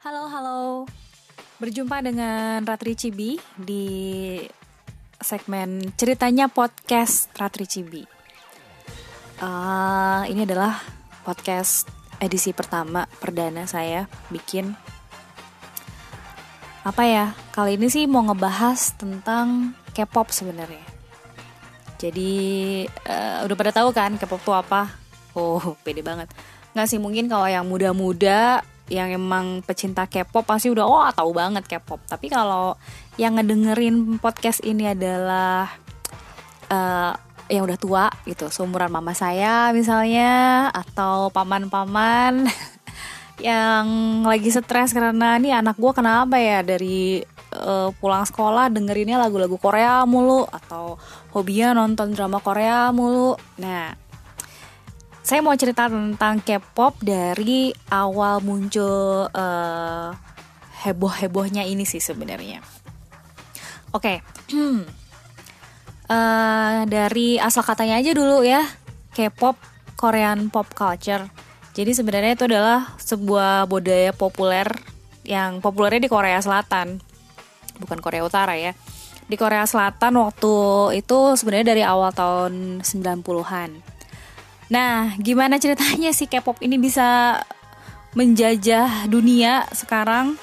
Halo, halo. Berjumpa dengan Ratri Cibi di segmen ceritanya podcast Ratri Cibi. Uh, ini adalah podcast edisi pertama perdana saya bikin. Apa ya? Kali ini sih mau ngebahas tentang K-pop sebenarnya. Jadi uh, udah pada tahu kan K-pop tuh apa? Oh, pede banget. Nggak sih mungkin kalau yang muda-muda yang emang pecinta K-pop pasti udah oh tahu banget K-pop. Tapi kalau yang ngedengerin podcast ini adalah uh, yang udah tua gitu, seumuran mama saya misalnya atau paman-paman yang lagi stres karena nih anak gue kenapa ya dari uh, pulang sekolah dengerinnya lagu-lagu Korea mulu atau hobinya nonton drama Korea mulu. Nah, saya mau cerita tentang K-pop dari awal muncul uh, heboh-hebohnya ini sih sebenarnya. Oke, okay. uh, dari asal katanya aja dulu ya, K-pop Korean pop culture. Jadi sebenarnya itu adalah sebuah budaya populer yang populernya di Korea Selatan, bukan Korea Utara ya. Di Korea Selatan waktu itu sebenarnya dari awal tahun 90-an. Nah, gimana ceritanya sih K-pop ini bisa menjajah dunia sekarang?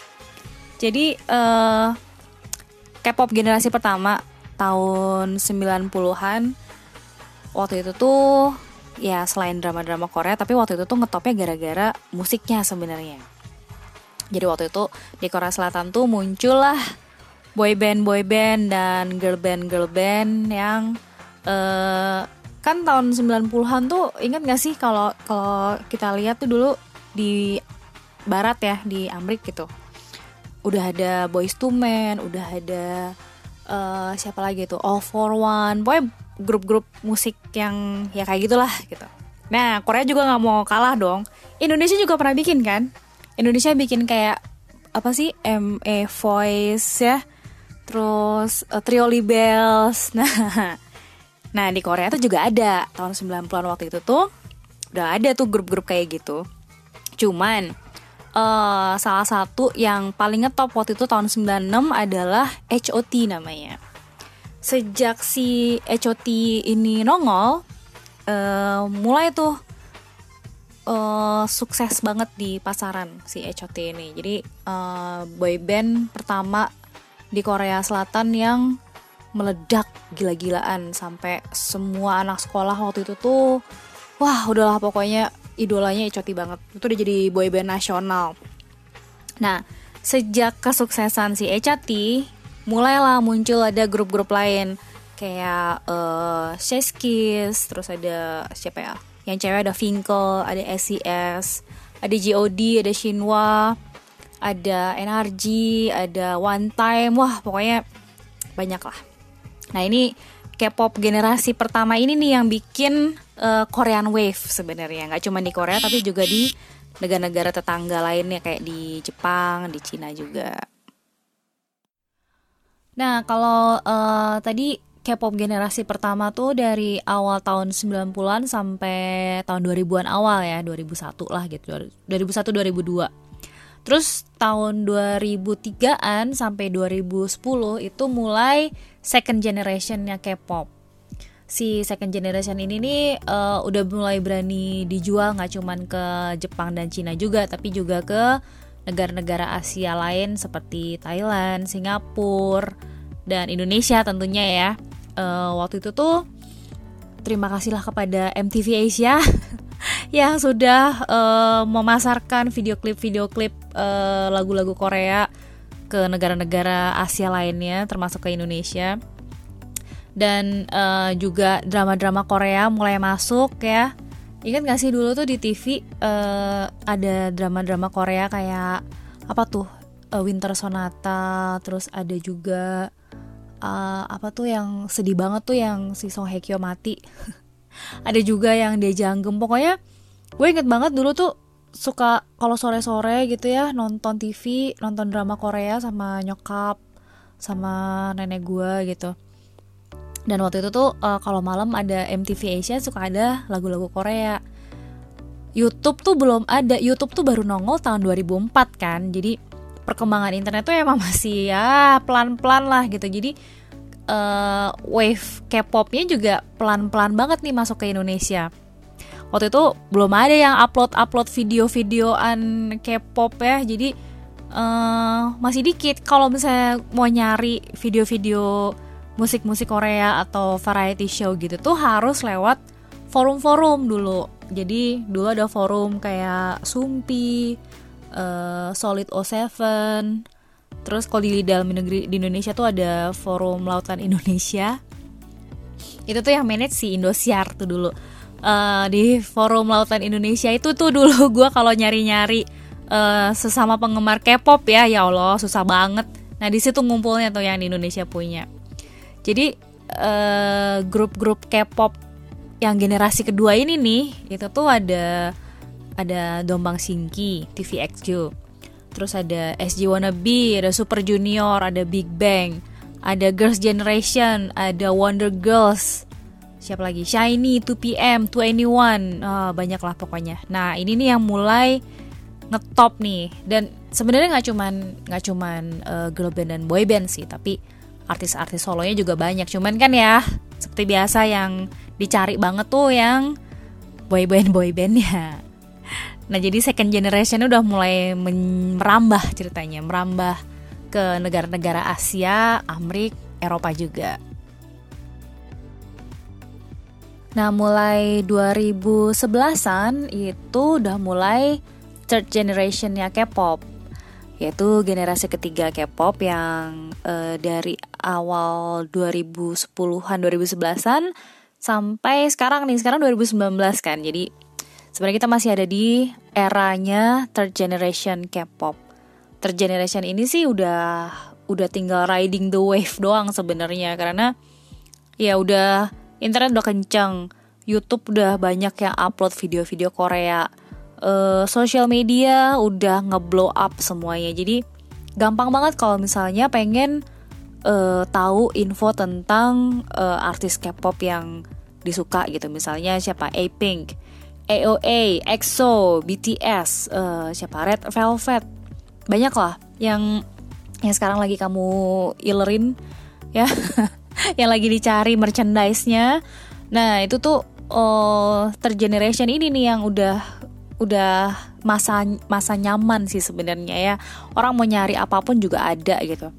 Jadi uh, K-pop generasi pertama tahun 90-an waktu itu tuh ya selain drama-drama Korea tapi waktu itu tuh ngetopnya gara-gara musiknya sebenarnya. Jadi waktu itu di Korea Selatan tuh muncullah boy band boy band dan girl band girl band yang uh, kan tahun 90-an tuh ingat gak sih kalau kalau kita lihat tuh dulu di barat ya di Amrik gitu. Udah ada Boys to Men udah ada uh, siapa lagi tuh? All for One boy grup-grup musik yang ya kayak gitulah gitu. Nah Korea juga nggak mau kalah dong. Indonesia juga pernah bikin kan? Indonesia bikin kayak apa sih? MA Voice ya. Terus uh, Trio Libels. Nah Nah di Korea tuh juga ada tahun 90-an waktu itu tuh udah ada tuh grup-grup kayak gitu. Cuman uh, salah satu yang paling ngetop waktu itu tahun 96 adalah HOT namanya. Sejak si HOT ini nongol, uh, mulai tuh uh, sukses banget di pasaran si HOT ini. Jadi uh, boy band pertama di Korea Selatan yang meledak gila-gilaan sampai semua anak sekolah waktu itu tuh wah udahlah pokoknya idolanya Icoti banget. Itu udah jadi boyband nasional. Nah sejak kesuksesan si Echati mulailah muncul ada grup-grup lain. Kayak uh, Sheskis terus ada siapa ya? Yang cewek ada Finkel ada SES ada GOD ada Shinwa ada NRG ada One Time. Wah pokoknya banyak lah Nah ini K-pop generasi pertama ini nih yang bikin uh, Korean Wave sebenarnya nggak cuma di Korea tapi juga di negara-negara tetangga lainnya kayak di Jepang, di Cina juga. Nah kalau uh, tadi K-pop generasi pertama tuh dari awal tahun 90-an sampai tahun 2000-an awal ya, 2001 lah gitu. 2001 2002. Terus tahun 2003-an sampai 2010 itu mulai second generationnya K-pop. Si second generation ini nih uh, udah mulai berani dijual nggak cuman ke Jepang dan Cina juga, tapi juga ke negara-negara Asia lain seperti Thailand, Singapura, dan Indonesia tentunya ya. Uh, waktu itu tuh terima kasihlah kepada MTV Asia yang sudah uh, memasarkan video klip video klip uh, lagu-lagu Korea ke negara-negara Asia lainnya termasuk ke Indonesia. Dan uh, juga drama-drama Korea mulai masuk ya. Ingat gak sih dulu tuh di TV uh, ada drama-drama Korea kayak apa tuh? Uh, Winter Sonata terus ada juga uh, apa tuh yang sedih banget tuh yang si Song Hye Kyo mati. Ada juga yang dia janggem pokoknya gue inget banget dulu tuh suka kalau sore-sore gitu ya nonton TV nonton drama Korea sama nyokap sama nenek gue gitu. Dan waktu itu tuh uh, kalau malam ada MTV Asia suka ada lagu-lagu Korea. YouTube tuh belum ada YouTube tuh baru nongol tahun 2004 kan. Jadi perkembangan internet tuh emang masih ya pelan-pelan lah gitu. Jadi uh, wave K-popnya juga pelan-pelan banget nih masuk ke Indonesia waktu itu belum ada yang upload-upload video-videoan K-pop ya jadi uh, masih dikit. Kalau misalnya mau nyari video-video musik-musik Korea atau variety show gitu tuh harus lewat forum-forum dulu. Jadi dulu ada forum kayak Sumpi, uh, Solid 07 terus kalau di dalam negeri di Indonesia tuh ada forum lautan Indonesia. Itu tuh yang manage si Indosiar tuh dulu uh, di forum lautan Indonesia itu tuh dulu gue kalau nyari-nyari uh, sesama penggemar K-pop ya ya Allah susah banget. Nah di situ ngumpulnya tuh yang di Indonesia punya. Jadi uh, grup-grup K-pop yang generasi kedua ini nih itu tuh ada ada Dombang Singki, TVXQ, terus ada SG Wannabe, ada Super Junior, ada Big Bang, ada Girls Generation, ada Wonder Girls, siapa lagi? Shiny 2PM 2NE1 oh, banyak lah pokoknya. Nah ini nih yang mulai ngetop nih. Dan sebenarnya nggak cuman nggak cuman uh, girl band dan boy band sih tapi artis-artis solonya juga banyak. Cuman kan ya seperti biasa yang dicari banget tuh yang boy band boy band ya nah jadi second generation udah mulai merambah ceritanya. Merambah ke negara-negara Asia, Amerika, Eropa juga. Nah, mulai 2011-an itu udah mulai third generation-nya K-pop. Yaitu generasi ketiga K-pop yang uh, dari awal 2010-an, 2011-an sampai sekarang nih, sekarang 2019 kan. Jadi sebenarnya kita masih ada di eranya third generation K-pop. Third generation ini sih udah udah tinggal riding the wave doang sebenarnya karena ya udah internet udah kenceng. YouTube udah banyak yang upload video-video Korea. Uh, social media udah ngeblow up semuanya. Jadi gampang banget kalau misalnya pengen uh, tahu info tentang uh, artis K-pop yang disuka gitu. Misalnya siapa? A-Pink, AOA, EXO, BTS, uh, siapa? Red Velvet. Banyak lah yang yang sekarang lagi kamu ilerin ya yang lagi dicari merchandise-nya. Nah, itu tuh oh, third generation ini nih yang udah udah masa masa nyaman sih sebenarnya ya. Orang mau nyari apa pun juga ada gitu.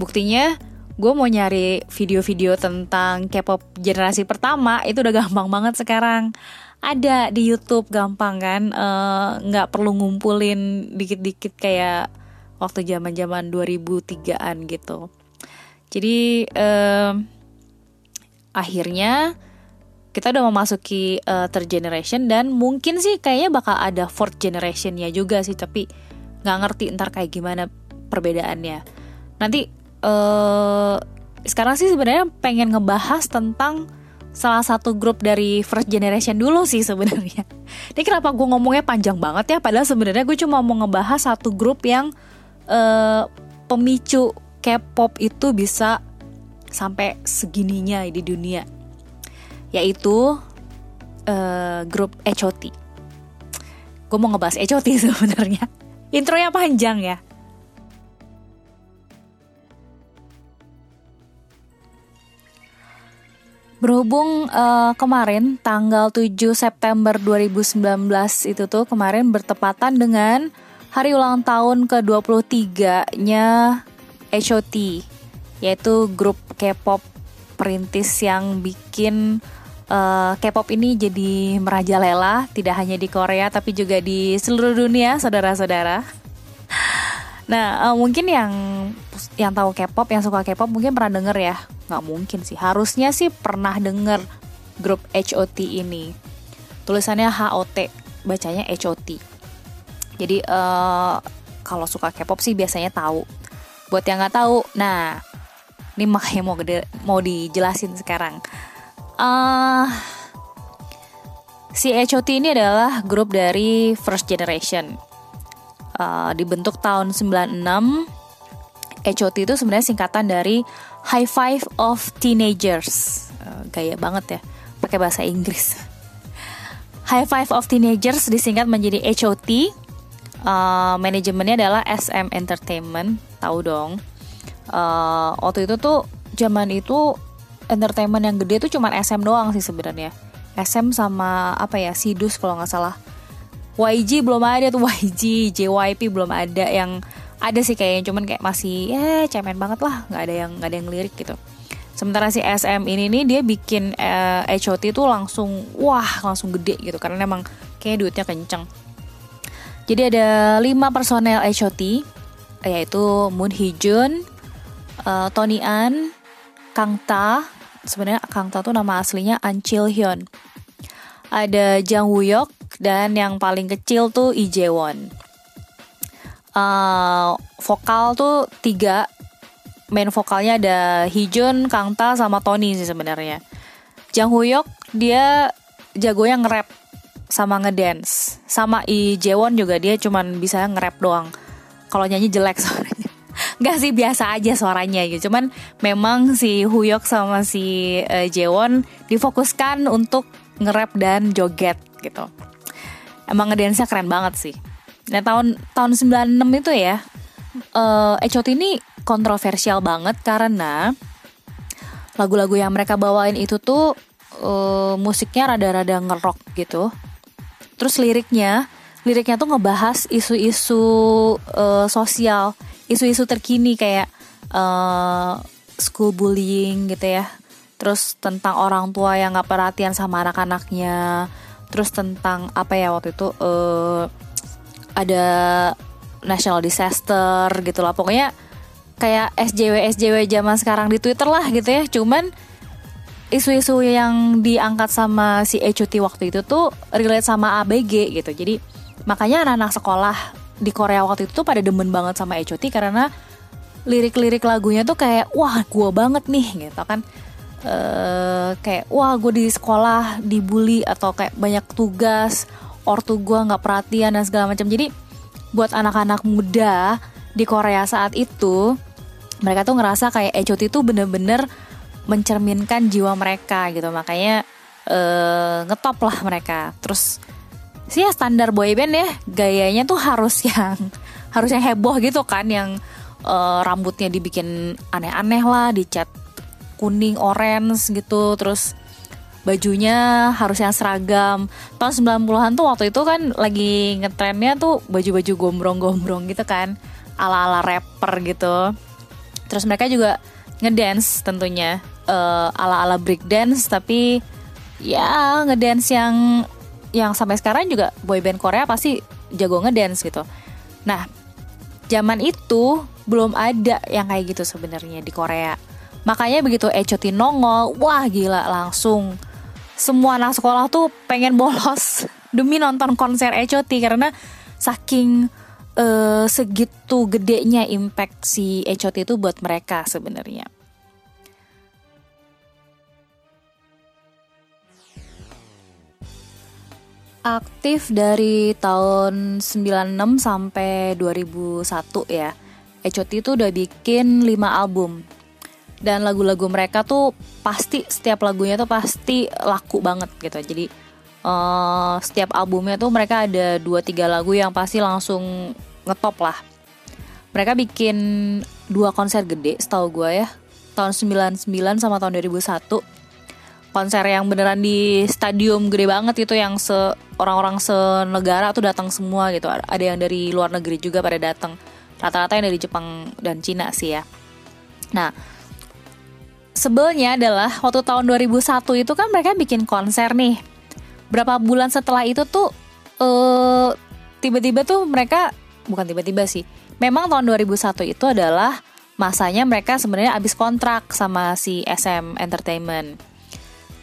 Buktinya gue mau nyari video-video tentang K-pop generasi pertama itu udah gampang banget sekarang ada di YouTube gampang kan eh, nggak uh, perlu ngumpulin dikit-dikit kayak waktu zaman-zaman 2003-an gitu jadi um, akhirnya kita udah memasuki uh, third generation dan mungkin sih kayaknya bakal ada fourth generation ya juga sih tapi nggak ngerti ntar kayak gimana perbedaannya. Nanti uh, sekarang sih sebenarnya pengen ngebahas tentang salah satu grup dari first generation dulu sih sebenarnya. Ini kenapa gue ngomongnya panjang banget ya? Padahal sebenarnya gue cuma mau ngebahas satu grup yang uh, pemicu K-pop itu bisa sampai segininya di dunia yaitu uh, grup HOT. Gue mau ngebahas HOT sebenarnya. Intronya panjang ya. Berhubung uh, kemarin tanggal 7 September 2019 itu tuh kemarin bertepatan dengan hari ulang tahun ke-23-nya HOT yaitu grup K-pop perintis yang bikin uh, K-pop ini jadi merajalela tidak hanya di Korea tapi juga di seluruh dunia saudara-saudara. Nah uh, mungkin yang yang tahu K-pop yang suka K-pop mungkin pernah denger ya? Nggak mungkin sih. Harusnya sih pernah denger grup HOT ini. Tulisannya HOT bacanya HOT jadi uh, kalau suka K-pop sih biasanya tahu Buat yang nggak tahu, nah ini makanya mau gede, mau dijelasin sekarang. Uh, si HOT ini adalah grup dari First Generation. Uh, dibentuk tahun 96. HOT itu sebenarnya singkatan dari High Five of Teenagers. Uh, gaya banget ya, pakai bahasa Inggris. High Five of Teenagers disingkat menjadi HOT. Uh, manajemennya adalah SM Entertainment tahu dong. Uh, waktu itu tuh zaman itu entertainment yang gede tuh cuman SM doang sih sebenarnya. SM sama apa ya Sidus kalau nggak salah. YG belum ada tuh YG JYP belum ada yang ada sih kayaknya. Cuman kayak masih ya cemen banget lah. Nggak ada yang nggak ada yang lirik gitu. Sementara si SM ini nih dia bikin eh, HOT tuh langsung wah langsung gede gitu. Karena emang kayak duitnya kenceng jadi ada lima personel HOT yaitu Moon Hee Jun, uh, Tony An, Kang Ta, sebenarnya Kang Ta tuh nama aslinya An Chil Hyun. Ada Jang Woo dan yang paling kecil tuh Lee Jae Won. Uh, vokal tuh tiga main vokalnya ada Hijun, Kang Ta sama Tony sih sebenarnya. Jang Huyok dia jagonya nge-rap sama ngedance. Sama I Jewon juga dia cuman bisa nge-rap doang. Kalau nyanyi jelek suaranya. Gak sih biasa aja suaranya gitu. Cuman memang si Huyok sama si uh, Jewon difokuskan untuk nge-rap dan joget gitu. Emang ngedance-nya keren banget sih. Nah tahun tahun 96 itu ya uh, Echot ini kontroversial banget karena lagu-lagu yang mereka bawain itu tuh uh, musiknya rada-rada ngerok gitu. Terus liriknya, liriknya tuh ngebahas isu-isu uh, sosial, isu-isu terkini kayak uh, school bullying gitu ya. Terus tentang orang tua yang nggak perhatian sama anak-anaknya. Terus tentang apa ya waktu itu uh, ada national disaster gitu lah. Pokoknya kayak SJW SJW zaman sekarang di Twitter lah gitu ya. Cuman isu-isu yang diangkat sama si Ecuti waktu itu tuh relate sama ABG gitu. Jadi makanya anak-anak sekolah di Korea waktu itu tuh pada demen banget sama Ecuti karena lirik-lirik lagunya tuh kayak wah gue banget nih gitu kan. Uh, kayak wah gue di sekolah dibully atau kayak banyak tugas ortu gue nggak perhatian dan segala macam jadi buat anak-anak muda di Korea saat itu mereka tuh ngerasa kayak Echot itu bener-bener mencerminkan jiwa mereka gitu. Makanya uh, ngetop lah mereka. Terus sih ya standar boyband ya gayanya tuh harus yang harus yang heboh gitu kan yang uh, rambutnya dibikin aneh-aneh lah dicat kuning orange gitu. Terus bajunya harus yang seragam. Tahun 90-an tuh waktu itu kan lagi ngetrennya tuh baju-baju gombrong-gombrong gitu kan ala-ala rapper gitu. Terus mereka juga ngedance tentunya uh, ala-ala break dance tapi ya ngedance yang yang sampai sekarang juga boyband Korea pasti jago ngedance gitu. Nah, zaman itu belum ada yang kayak gitu sebenarnya di Korea. Makanya begitu Echoti nongol, wah gila langsung semua anak sekolah tuh pengen bolos demi nonton konser Echoti karena saking uh, segitu gedenya impact si Echot itu buat mereka sebenarnya. Aktif dari tahun 96 sampai 2001 ya. Echot itu udah bikin 5 album. Dan lagu-lagu mereka tuh pasti setiap lagunya tuh pasti laku banget gitu. Jadi uh, setiap albumnya tuh mereka ada 2 3 lagu yang pasti langsung ngetop lah mereka bikin dua konser gede setahu gue ya tahun 99 sama tahun 2001 konser yang beneran di stadium gede banget itu yang se orang-orang senegara tuh datang semua gitu ada yang dari luar negeri juga pada datang rata-rata yang dari Jepang dan Cina sih ya nah sebelnya adalah waktu tahun 2001 itu kan mereka bikin konser nih berapa bulan setelah itu tuh uh, tiba-tiba tuh mereka bukan tiba-tiba sih. Memang tahun 2001 itu adalah masanya mereka sebenarnya habis kontrak sama si SM Entertainment.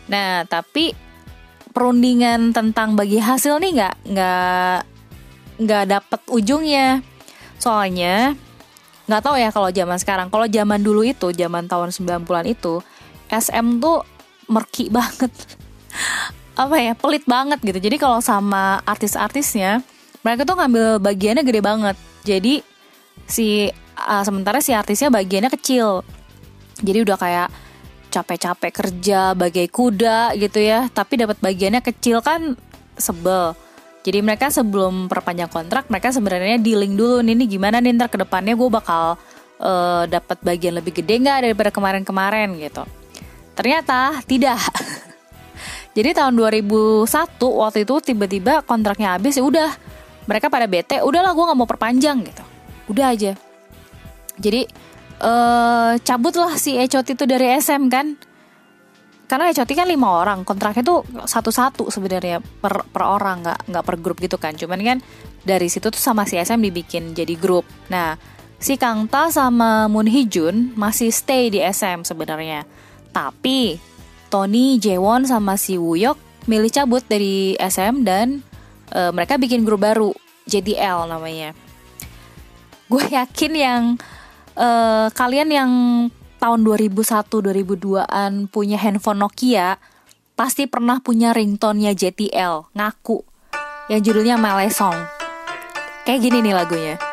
Nah, tapi perundingan tentang bagi hasil nih nggak nggak nggak dapet ujungnya. Soalnya nggak tahu ya kalau zaman sekarang. Kalau zaman dulu itu, zaman tahun 90-an itu, SM tuh merki banget. Apa ya, pelit banget gitu. Jadi kalau sama artis-artisnya, mereka tuh ngambil bagiannya gede banget jadi si uh, sementara si artisnya bagiannya kecil jadi udah kayak capek-capek kerja bagai kuda gitu ya tapi dapat bagiannya kecil kan sebel Jadi mereka sebelum perpanjang kontrak, mereka sebenarnya dealing dulu nih, nih gimana nih ntar ke depannya gue bakal uh, dapat bagian lebih gede nggak daripada kemarin-kemarin gitu. Ternyata tidak. Jadi tahun 2001 waktu itu tiba-tiba kontraknya habis ya udah mereka pada bete, udahlah gue nggak mau perpanjang gitu. Udah aja. Jadi uh, cabutlah si Echot itu dari SM kan? Karena HOT kan lima orang kontraknya tuh satu-satu sebenarnya per per orang nggak nggak per grup gitu kan. Cuman kan dari situ tuh sama si SM dibikin jadi grup. Nah si Kang Ta sama Moon Hee Jun masih stay di SM sebenarnya. Tapi Tony Jaewon sama si Wooyok milih cabut dari SM dan uh, mereka bikin grup baru JDL namanya. Gue yakin yang uh, kalian yang tahun 2001 2002-an punya handphone Nokia pasti pernah punya ringtone-nya JTL ngaku yang judulnya My Song. Kayak gini nih lagunya.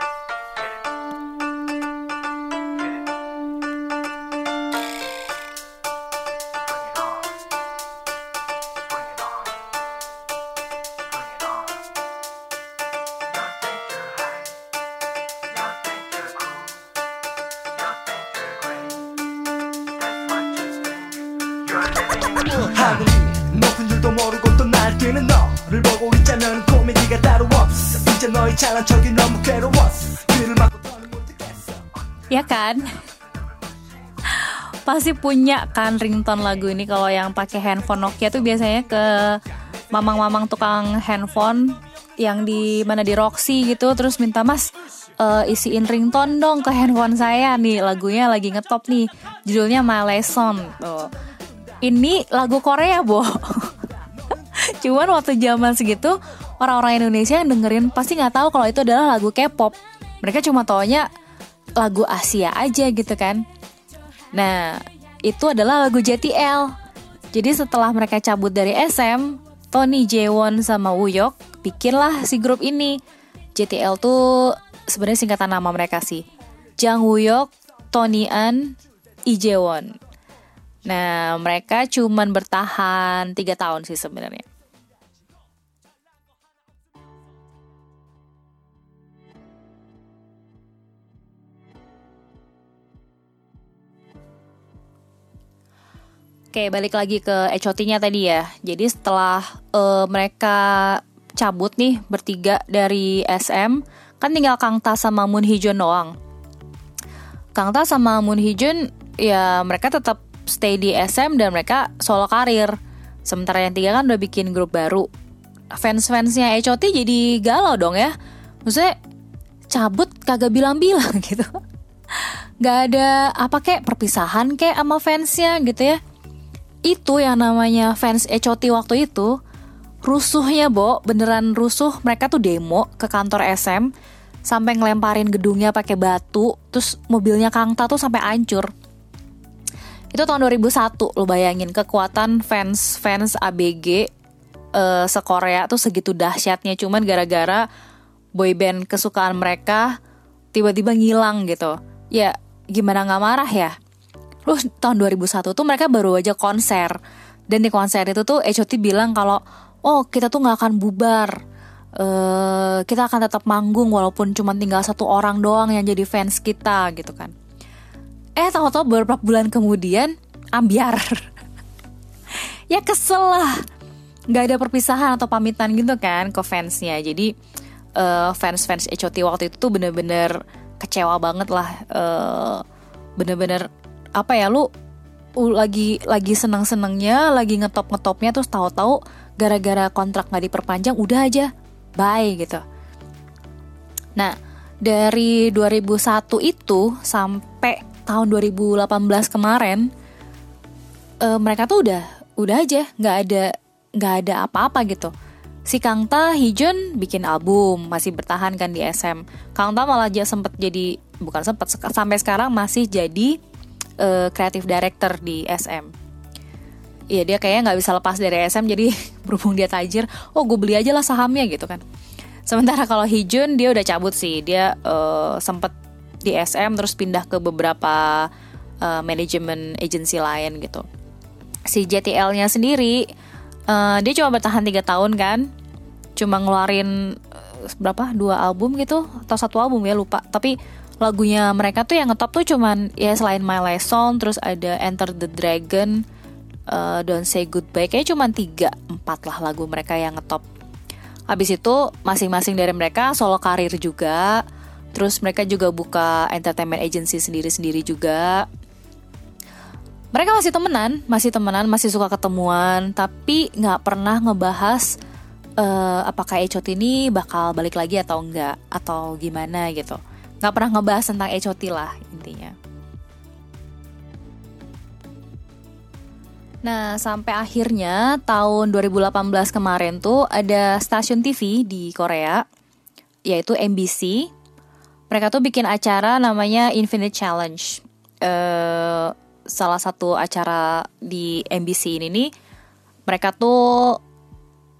Pasti punya kan ringtone lagu ini kalau yang pakai handphone Nokia tuh biasanya ke mamang-mamang tukang handphone yang di mana di Roxy gitu terus minta Mas uh, isiin ringtone dong ke handphone saya nih lagunya lagi ngetop nih judulnya My Lesson tuh. Ini lagu Korea, Bo. Cuman waktu zaman segitu orang-orang Indonesia yang dengerin pasti nggak tahu kalau itu adalah lagu K-pop. Mereka cuma taunya lagu Asia aja gitu kan. Nah, itu adalah lagu JTL. Jadi setelah mereka cabut dari SM, Tony Jaewon sama Wooyok bikinlah si grup ini. JTL tuh sebenarnya singkatan nama mereka sih. Jang Wooyok, Tony An, Lee Jaewon. Nah, mereka cuman bertahan tiga tahun sih sebenarnya. Oke, balik lagi ke HOT-nya tadi ya. Jadi setelah uh, mereka cabut nih bertiga dari SM, kan tinggal Kang Ta sama Moon Hee Jun doang. Kang Ta sama Moon Hee Jun ya mereka tetap stay di SM dan mereka solo karir. Sementara yang tiga kan udah bikin grup baru. Fans-fansnya HOT jadi galau dong ya. Maksudnya cabut kagak bilang-bilang gitu. Gak ada apa kayak perpisahan kayak sama fansnya gitu ya itu yang namanya fans Echoti waktu itu rusuhnya Bo. Beneran rusuh mereka tuh demo ke kantor SM sampai ngelemparin gedungnya pakai batu terus mobilnya Kangta tuh sampai hancur. Itu tahun 2001 lo bayangin kekuatan fans fans ABG uh, eh, se-Korea tuh segitu dahsyatnya. Cuman gara-gara boyband kesukaan mereka tiba-tiba ngilang gitu. Ya gimana nggak marah ya Lu tahun 2001 tuh mereka baru aja konser. Dan di konser itu tuh HOT bilang kalau oh kita tuh nggak akan bubar. Uh, kita akan tetap manggung walaupun cuma tinggal satu orang doang yang jadi fans kita gitu kan. Eh tahu-tahu beberapa bulan kemudian ambiar. Ya kesel lah. Nggak ada perpisahan atau pamitan gitu kan ke fansnya. Jadi uh, fans fans HOT waktu itu tuh bener-bener kecewa banget lah. Uh, bener-bener apa ya lu lagi lagi senang senangnya lagi ngetop ngetopnya terus tahu-tahu gara-gara kontrak nggak diperpanjang udah aja bye gitu. Nah dari 2001 itu sampai tahun 2018 kemarin uh, mereka tuh udah udah aja nggak ada nggak ada apa-apa gitu. Si Kang Ta Hijun bikin album masih bertahan kan di SM Kang Ta malah aja sempet jadi bukan sempet sampai sekarang masih jadi uh, creative director di SM. Iya dia kayaknya nggak bisa lepas dari SM jadi berhubung dia tajir, oh gue beli aja lah sahamnya gitu kan. Sementara kalau Hijun dia udah cabut sih, dia uh, sempet di SM terus pindah ke beberapa uh, manajemen agency lain gitu. Si JTL-nya sendiri uh, dia cuma bertahan tiga tahun kan, cuma ngeluarin uh, berapa dua album gitu atau satu album ya lupa tapi lagunya mereka tuh yang ngetop tuh cuman ya selain My Last Song terus ada Enter the Dragon uh, Don't Say Goodbye kayak cuma tiga empat lah lagu mereka yang ngetop. Habis itu masing-masing dari mereka solo karir juga terus mereka juga buka entertainment agency sendiri-sendiri juga. Mereka masih temenan masih temenan masih suka ketemuan tapi nggak pernah ngebahas uh, apakah Echot ini bakal balik lagi atau enggak atau gimana gitu nggak pernah ngebahas tentang HOT lah intinya. Nah, sampai akhirnya tahun 2018 kemarin tuh ada stasiun TV di Korea, yaitu MBC. Mereka tuh bikin acara namanya Infinite Challenge. Uh, salah satu acara di MBC ini nih, mereka tuh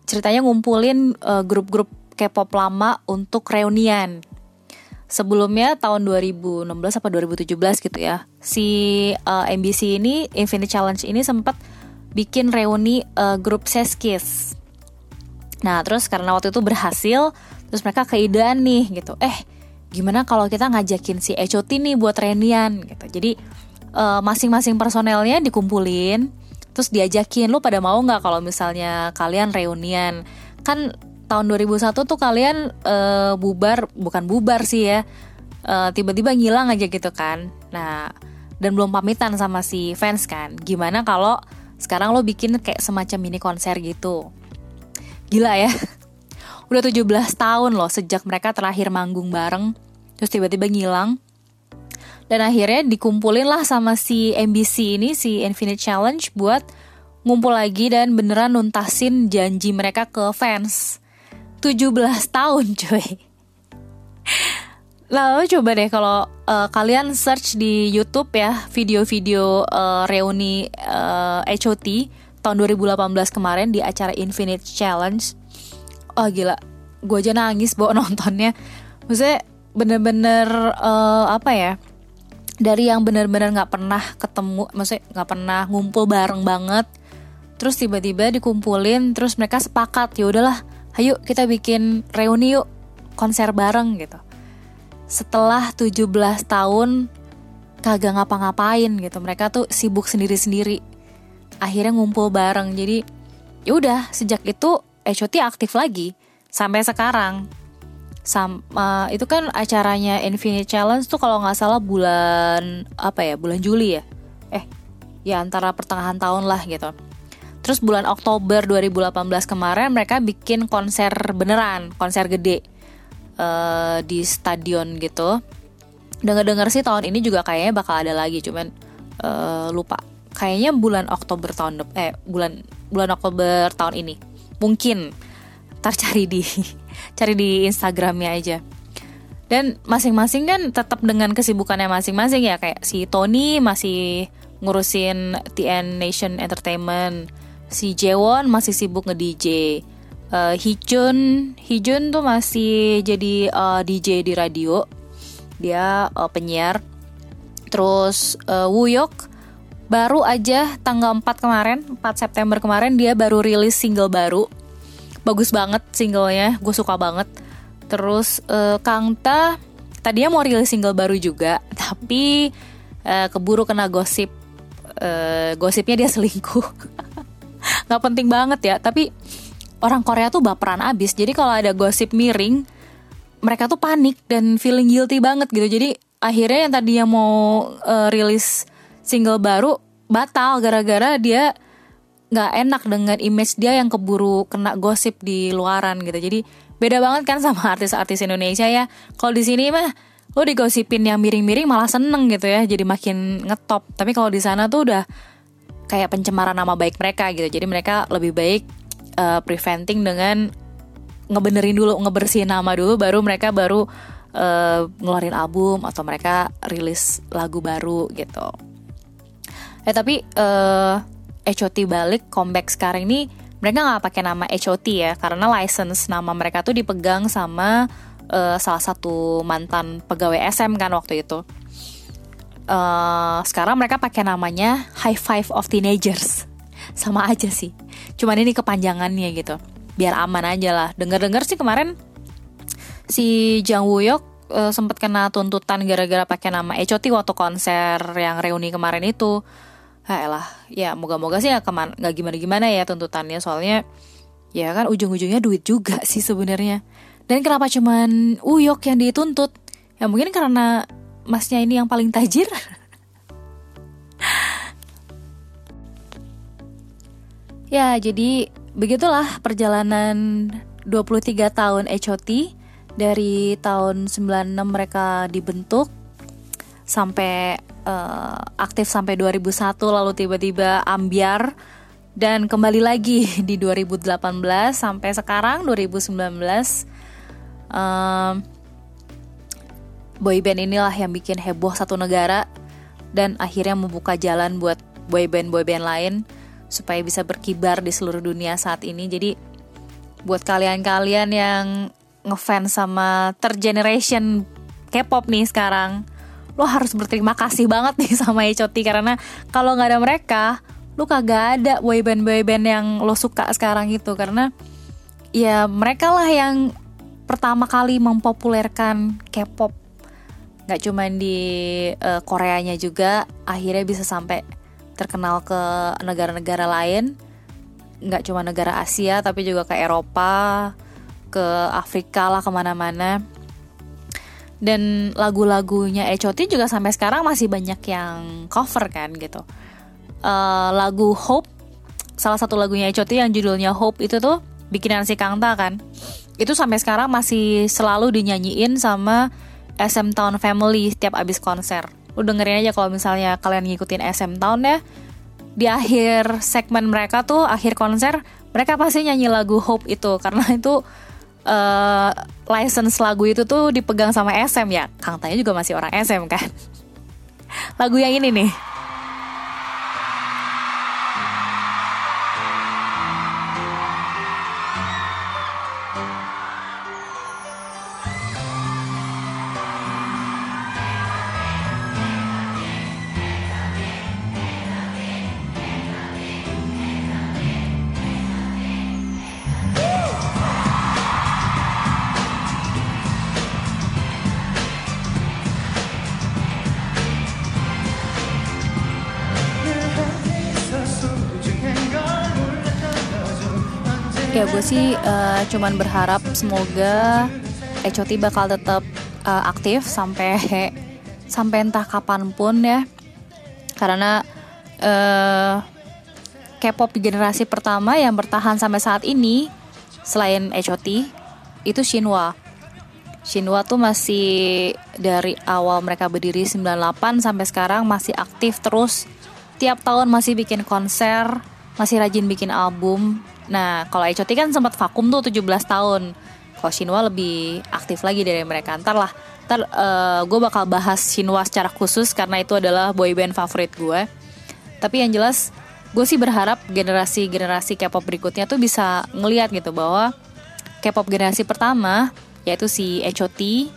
ceritanya ngumpulin uh, grup-grup K-pop lama untuk reunian sebelumnya tahun 2016 apa 2017 gitu ya si uh, eh, MBC ini Infinite Challenge ini sempat bikin reuni uh, grup Seskis. Nah terus karena waktu itu berhasil terus mereka keidean nih gitu. Eh gimana kalau kita ngajakin si HOT nih buat reunian gitu. Jadi uh, masing-masing personelnya dikumpulin terus diajakin lu pada mau nggak kalau misalnya kalian reunian? Kan tahun 2001 tuh kalian uh, bubar bukan bubar sih ya uh, tiba-tiba ngilang aja gitu kan. Nah dan belum pamitan sama si fans kan. Gimana kalau sekarang lo bikin kayak semacam mini konser gitu? Gila ya. Udah 17 tahun loh sejak mereka terakhir manggung bareng terus tiba-tiba ngilang. Dan akhirnya dikumpulin lah sama si MBC ini si Infinite Challenge buat ngumpul lagi dan beneran nuntasin janji mereka ke fans 17 tahun cuy Lalu coba deh kalau uh, kalian search di YouTube ya video-video uh, reuni uh, HOT tahun 2018 kemarin di acara Infinite Challenge. Oh gila, gue aja nangis bawa nontonnya. Maksudnya bener-bener uh, apa ya? Dari yang bener-bener nggak pernah ketemu, maksudnya nggak pernah ngumpul bareng banget. Terus tiba-tiba dikumpulin, terus mereka sepakat ya udahlah ayo kita bikin reuni yuk konser bareng gitu. Setelah 17 tahun kagak ngapa-ngapain gitu mereka tuh sibuk sendiri-sendiri. Akhirnya ngumpul bareng jadi ya udah sejak itu HOT aktif lagi sampai sekarang. Sama itu kan acaranya Infinite Challenge tuh kalau nggak salah bulan apa ya bulan Juli ya? Eh ya antara pertengahan tahun lah gitu Terus bulan Oktober 2018 kemarin mereka bikin konser beneran, konser gede uh, di stadion gitu. Dengar-dengar sih tahun ini juga kayaknya bakal ada lagi, cuman uh, lupa. Kayaknya bulan Oktober tahun eh bulan bulan Oktober tahun ini. Mungkin ntar cari di cari di Instagramnya aja. Dan masing-masing kan tetap dengan kesibukannya masing-masing ya kayak si Tony masih ngurusin TN Nation Entertainment si Jewon masih sibuk nge-DJ. Uh, Hijun, Hijun tuh masih jadi uh, eh, DJ di radio. Dia uh, penyiar. Terus uh, Wuyok baru aja tanggal 4 kemarin, 4 September kemarin dia baru rilis single baru. Bagus banget singlenya, gue suka banget. Terus uh, Kangta tadinya mau rilis single baru juga, tapi uh, keburu kena gosip. Uh, gosipnya dia selingkuh. nggak penting banget ya tapi orang Korea tuh baperan abis. Jadi kalau ada gosip miring mereka tuh panik dan feeling guilty banget gitu. Jadi akhirnya yang tadinya mau uh, rilis single baru batal gara-gara dia nggak enak dengan image dia yang keburu kena gosip di luaran gitu. Jadi beda banget kan sama artis-artis Indonesia ya. Kalau di sini mah lo digosipin yang miring-miring malah seneng gitu ya jadi makin ngetop. Tapi kalau di sana tuh udah kayak pencemaran nama baik mereka gitu. Jadi mereka lebih baik uh, preventing dengan ngebenerin dulu ngebersihin nama dulu baru mereka baru uh, ngeluarin album atau mereka rilis lagu baru gitu. Eh tapi uh, eh, HOT balik comeback sekarang ini mereka nggak pakai nama HOT ya karena license nama mereka tuh dipegang sama uh, salah satu mantan pegawai SM kan waktu itu uh, sekarang mereka pakai namanya High Five of Teenagers. Sama aja sih. Cuman ini kepanjangannya gitu. Biar aman aja lah. Dengar-dengar sih kemarin si Jang Wook uh, sempat kena tuntutan gara-gara pakai nama Echoti waktu konser yang reuni kemarin itu. Ah lah ya moga-moga sih nggak keman nggak gimana-gimana ya tuntutannya. Soalnya ya kan ujung-ujungnya duit juga sih sebenarnya. Dan kenapa cuman Uyok yang dituntut? Ya mungkin karena masnya ini yang paling tajir? Ya jadi begitulah perjalanan 23 tahun HOT dari tahun 96 mereka dibentuk sampai uh, aktif sampai 2001 lalu tiba-tiba ambiar. Dan kembali lagi di 2018 sampai sekarang 2019 um, boyband inilah yang bikin heboh satu negara dan akhirnya membuka jalan buat boyband boyband lain supaya bisa berkibar di seluruh dunia saat ini. Jadi buat kalian-kalian yang ngefans sama third generation K-pop nih sekarang lo harus berterima kasih banget nih sama HOT karena kalau nggak ada mereka lo kagak ada boyband boyband yang lo suka sekarang itu. Karena ya mereka lah yang pertama kali mempopulerkan K-pop nggak cuma di uh, Koreanya juga akhirnya bisa sampai terkenal ke negara-negara lain. Nggak cuma negara Asia tapi juga ke Eropa ke Afrika lah ke mana-mana. Dan lagu-lagunya Echoti juga sampai sekarang masih banyak yang cover kan gitu. Uh, lagu Hope salah satu lagunya Echoti yang judulnya Hope itu tuh bikinan si Kangta kan. Itu sampai sekarang masih selalu dinyanyiin sama SM Town Family setiap abis konser. Lu dengerin aja kalau misalnya kalian ngikutin SM Town ya. Di akhir segmen mereka tuh akhir konser mereka pasti nyanyi lagu Hope itu. Karena itu uh, license lagu itu tuh dipegang sama SM ya. Kang Tanya juga masih orang SM kan. Lagu yang ini nih ya gue sih uh, cuman berharap semoga HOT bakal tetap uh, aktif sampai sampai entah kapan pun ya. Karena uh, K-pop generasi pertama yang bertahan sampai saat ini selain HOT itu Shinwa Shinwa tuh masih dari awal mereka berdiri 98 sampai sekarang masih aktif terus. Tiap tahun masih bikin konser masih rajin bikin album Nah, kalau HOT kan sempat vakum tuh 17 tahun. Kalau Shinwa lebih aktif lagi dari mereka. Ntar lah, ntar uh, gue bakal bahas Shinwa secara khusus karena itu adalah boyband favorit gue. Tapi yang jelas, gue sih berharap generasi-generasi K-pop berikutnya tuh bisa ngeliat gitu bahwa K-pop generasi pertama, yaitu si HOT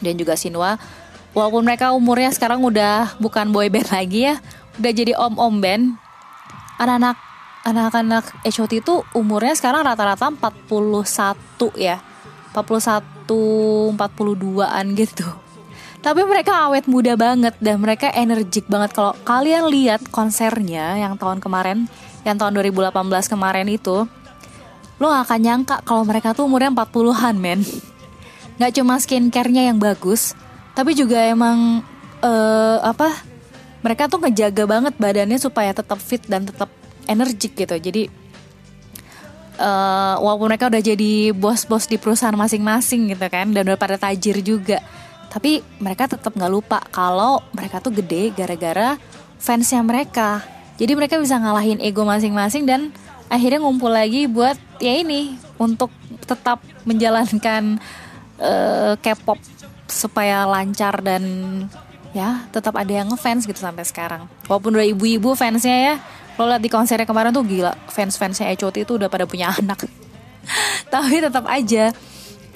dan juga Shinwa, walaupun mereka umurnya sekarang udah bukan boyband lagi ya, udah jadi om-om band, anak-anak anak-anak HOT itu umurnya sekarang rata-rata 41 ya. 41 42an gitu. Tapi mereka awet muda banget dan mereka energik banget. Kalau kalian lihat konsernya yang tahun kemarin yang tahun 2018 kemarin itu lo gak akan nyangka kalau mereka tuh umurnya 40-an men. Gak cuma skincare-nya yang bagus tapi juga emang uh, apa mereka tuh ngejaga banget badannya supaya tetap fit dan tetap energik gitu. Jadi uh, walaupun mereka udah jadi bos-bos di perusahaan masing-masing gitu kan dan udah pada tajir juga tapi mereka tetap nggak lupa kalau mereka tuh gede gara-gara fansnya mereka. Jadi mereka bisa ngalahin ego masing-masing dan akhirnya ngumpul lagi buat ya ini untuk tetap menjalankan uh, K-pop supaya lancar dan ya tetap ada yang ngefans gitu sampai sekarang. Walaupun udah ibu-ibu fansnya ya lo liat di konsernya kemarin tuh gila fans-fansnya HOT itu udah pada punya anak. Tapi tetap aja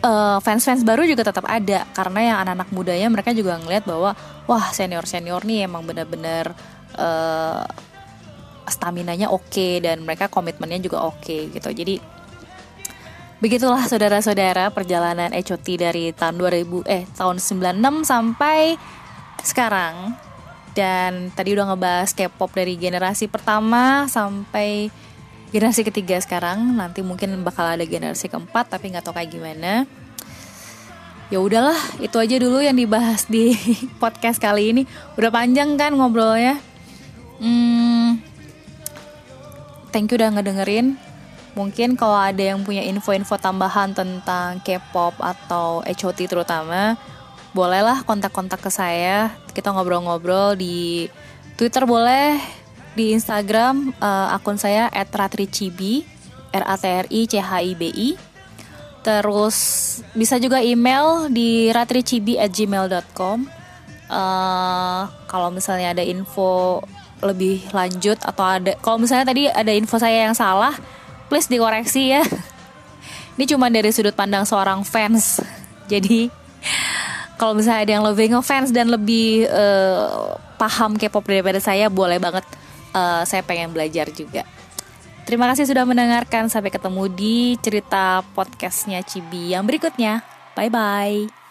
uh, fans-fans baru juga tetap ada. Karena yang anak-anak mudanya mereka juga ngeliat bahwa wah senior-senior nih emang bener-bener uh, stamina-nya oke okay, dan mereka komitmennya juga oke okay, gitu. Jadi Begitulah saudara-saudara perjalanan HOT dari tahun 2000 eh tahun 96 sampai sekarang. Dan tadi udah ngebahas K-pop dari generasi pertama sampai generasi ketiga sekarang. Nanti mungkin bakal ada generasi keempat tapi nggak tahu kayak gimana. Ya udahlah, itu aja dulu yang dibahas di podcast kali ini. Udah panjang kan ngobrolnya. Hmm, thank you udah ngedengerin Mungkin kalau ada yang punya info-info tambahan tentang K-pop atau HOT terutama, bolehlah kontak-kontak ke saya. Kita ngobrol-ngobrol di Twitter boleh, di Instagram uh, akun saya @ratricibi, R A T R I C H I B I. Terus bisa juga email di ratricibi@gmail.com. Uh, eh, kalau misalnya ada info lebih lanjut atau ada kalau misalnya tadi ada info saya yang salah please dikoreksi ya ini cuma dari sudut pandang seorang fans jadi kalau misalnya ada yang lebih ngefans dan lebih uh, paham K-pop daripada saya boleh banget uh, saya pengen belajar juga. Terima kasih sudah mendengarkan. Sampai ketemu di cerita podcastnya Cibi yang berikutnya. Bye bye